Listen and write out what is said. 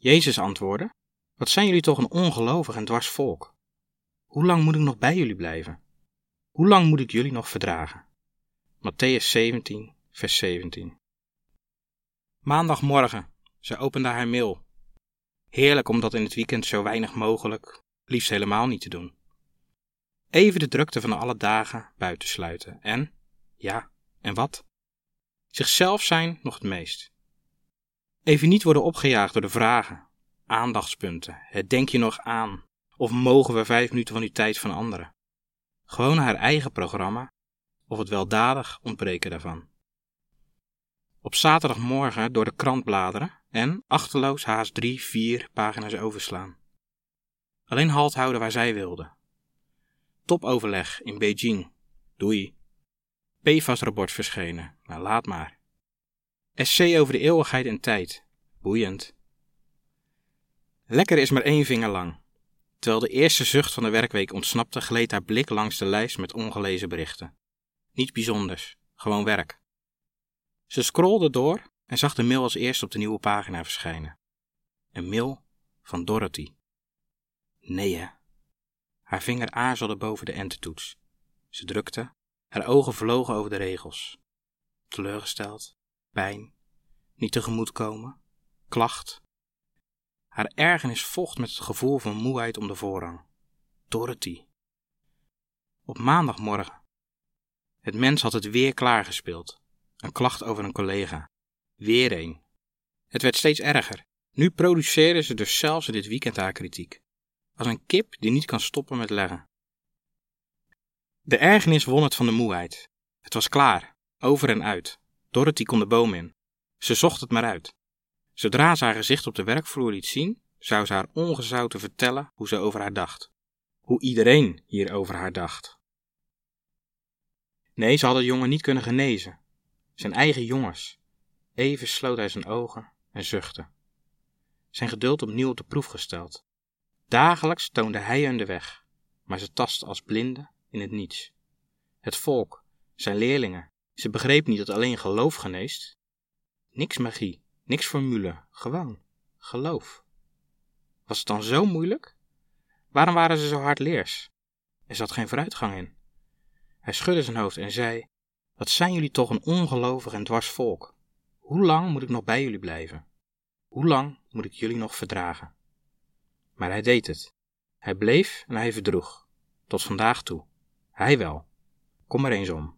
Jezus antwoordde: Wat zijn jullie toch een ongelovig en dwars volk? Hoe lang moet ik nog bij jullie blijven? Hoe lang moet ik jullie nog verdragen? Matthäus 17, vers 17. Maandagmorgen, ze opende haar mail. Heerlijk om dat in het weekend zo weinig mogelijk, liefst helemaal niet te doen. Even de drukte van alle dagen buiten sluiten en, ja, en wat? Zichzelf zijn nog het meest. Even niet worden opgejaagd door de vragen, aandachtspunten, het denk je nog aan, of mogen we vijf minuten van uw tijd van anderen. Gewoon haar eigen programma, of het weldadig ontbreken daarvan. Op zaterdagmorgen door de krant bladeren en achterloos haast drie, vier pagina's overslaan. Alleen halt houden waar zij wilde. Topoverleg in Beijing. Doei. PFAS-rapport verschenen. Nou, laat maar. Essay over de eeuwigheid en tijd. Boeiend. Lekker is maar één vinger lang. Terwijl de eerste zucht van de werkweek ontsnapte, gleed haar blik langs de lijst met ongelezen berichten. Niets bijzonders, gewoon werk. Ze scrolde door en zag de mail als eerste op de nieuwe pagina verschijnen. Een mail van Dorothy. Nee hè. Haar vinger aarzelde boven de entertoets. Ze drukte, haar ogen vlogen over de regels. Teleurgesteld, pijn, niet tegemoetkomen, klacht. Haar ergernis vocht met het gevoel van moeheid om de voorrang. Dorothy. Op maandagmorgen. Het mens had het weer klaargespeeld. Een klacht over een collega. Weer een. Het werd steeds erger. Nu produceerde ze dus zelfs in dit weekend haar kritiek. Als een kip die niet kan stoppen met leggen. De ergernis won het van de moeheid. Het was klaar, over en uit. Dorothy kon de boom in. Ze zocht het maar uit. Zodra ze haar gezicht op de werkvloer liet zien, zou ze haar ongezouten vertellen hoe ze over haar dacht. Hoe iedereen hier over haar dacht. Nee, ze hadden de jongen niet kunnen genezen. Zijn eigen jongens. Even sloot hij zijn ogen en zuchtte. Zijn geduld opnieuw op de proef gesteld. Dagelijks toonde hij hun de weg, maar ze tastten als blinden in het niets. Het volk, zijn leerlingen, ze begreep niet dat alleen geloof geneest. Niks magie, niks formule, gewoon geloof. Was het dan zo moeilijk? Waarom waren ze zo hardleers? Er zat geen vooruitgang in. Hij schudde zijn hoofd en zei: Wat zijn jullie toch een ongelovig en dwars volk? Hoe lang moet ik nog bij jullie blijven? Hoe lang moet ik jullie nog verdragen? Maar hij deed het. Hij bleef en hij verdroeg. Tot vandaag toe. Hij wel. Kom er eens om.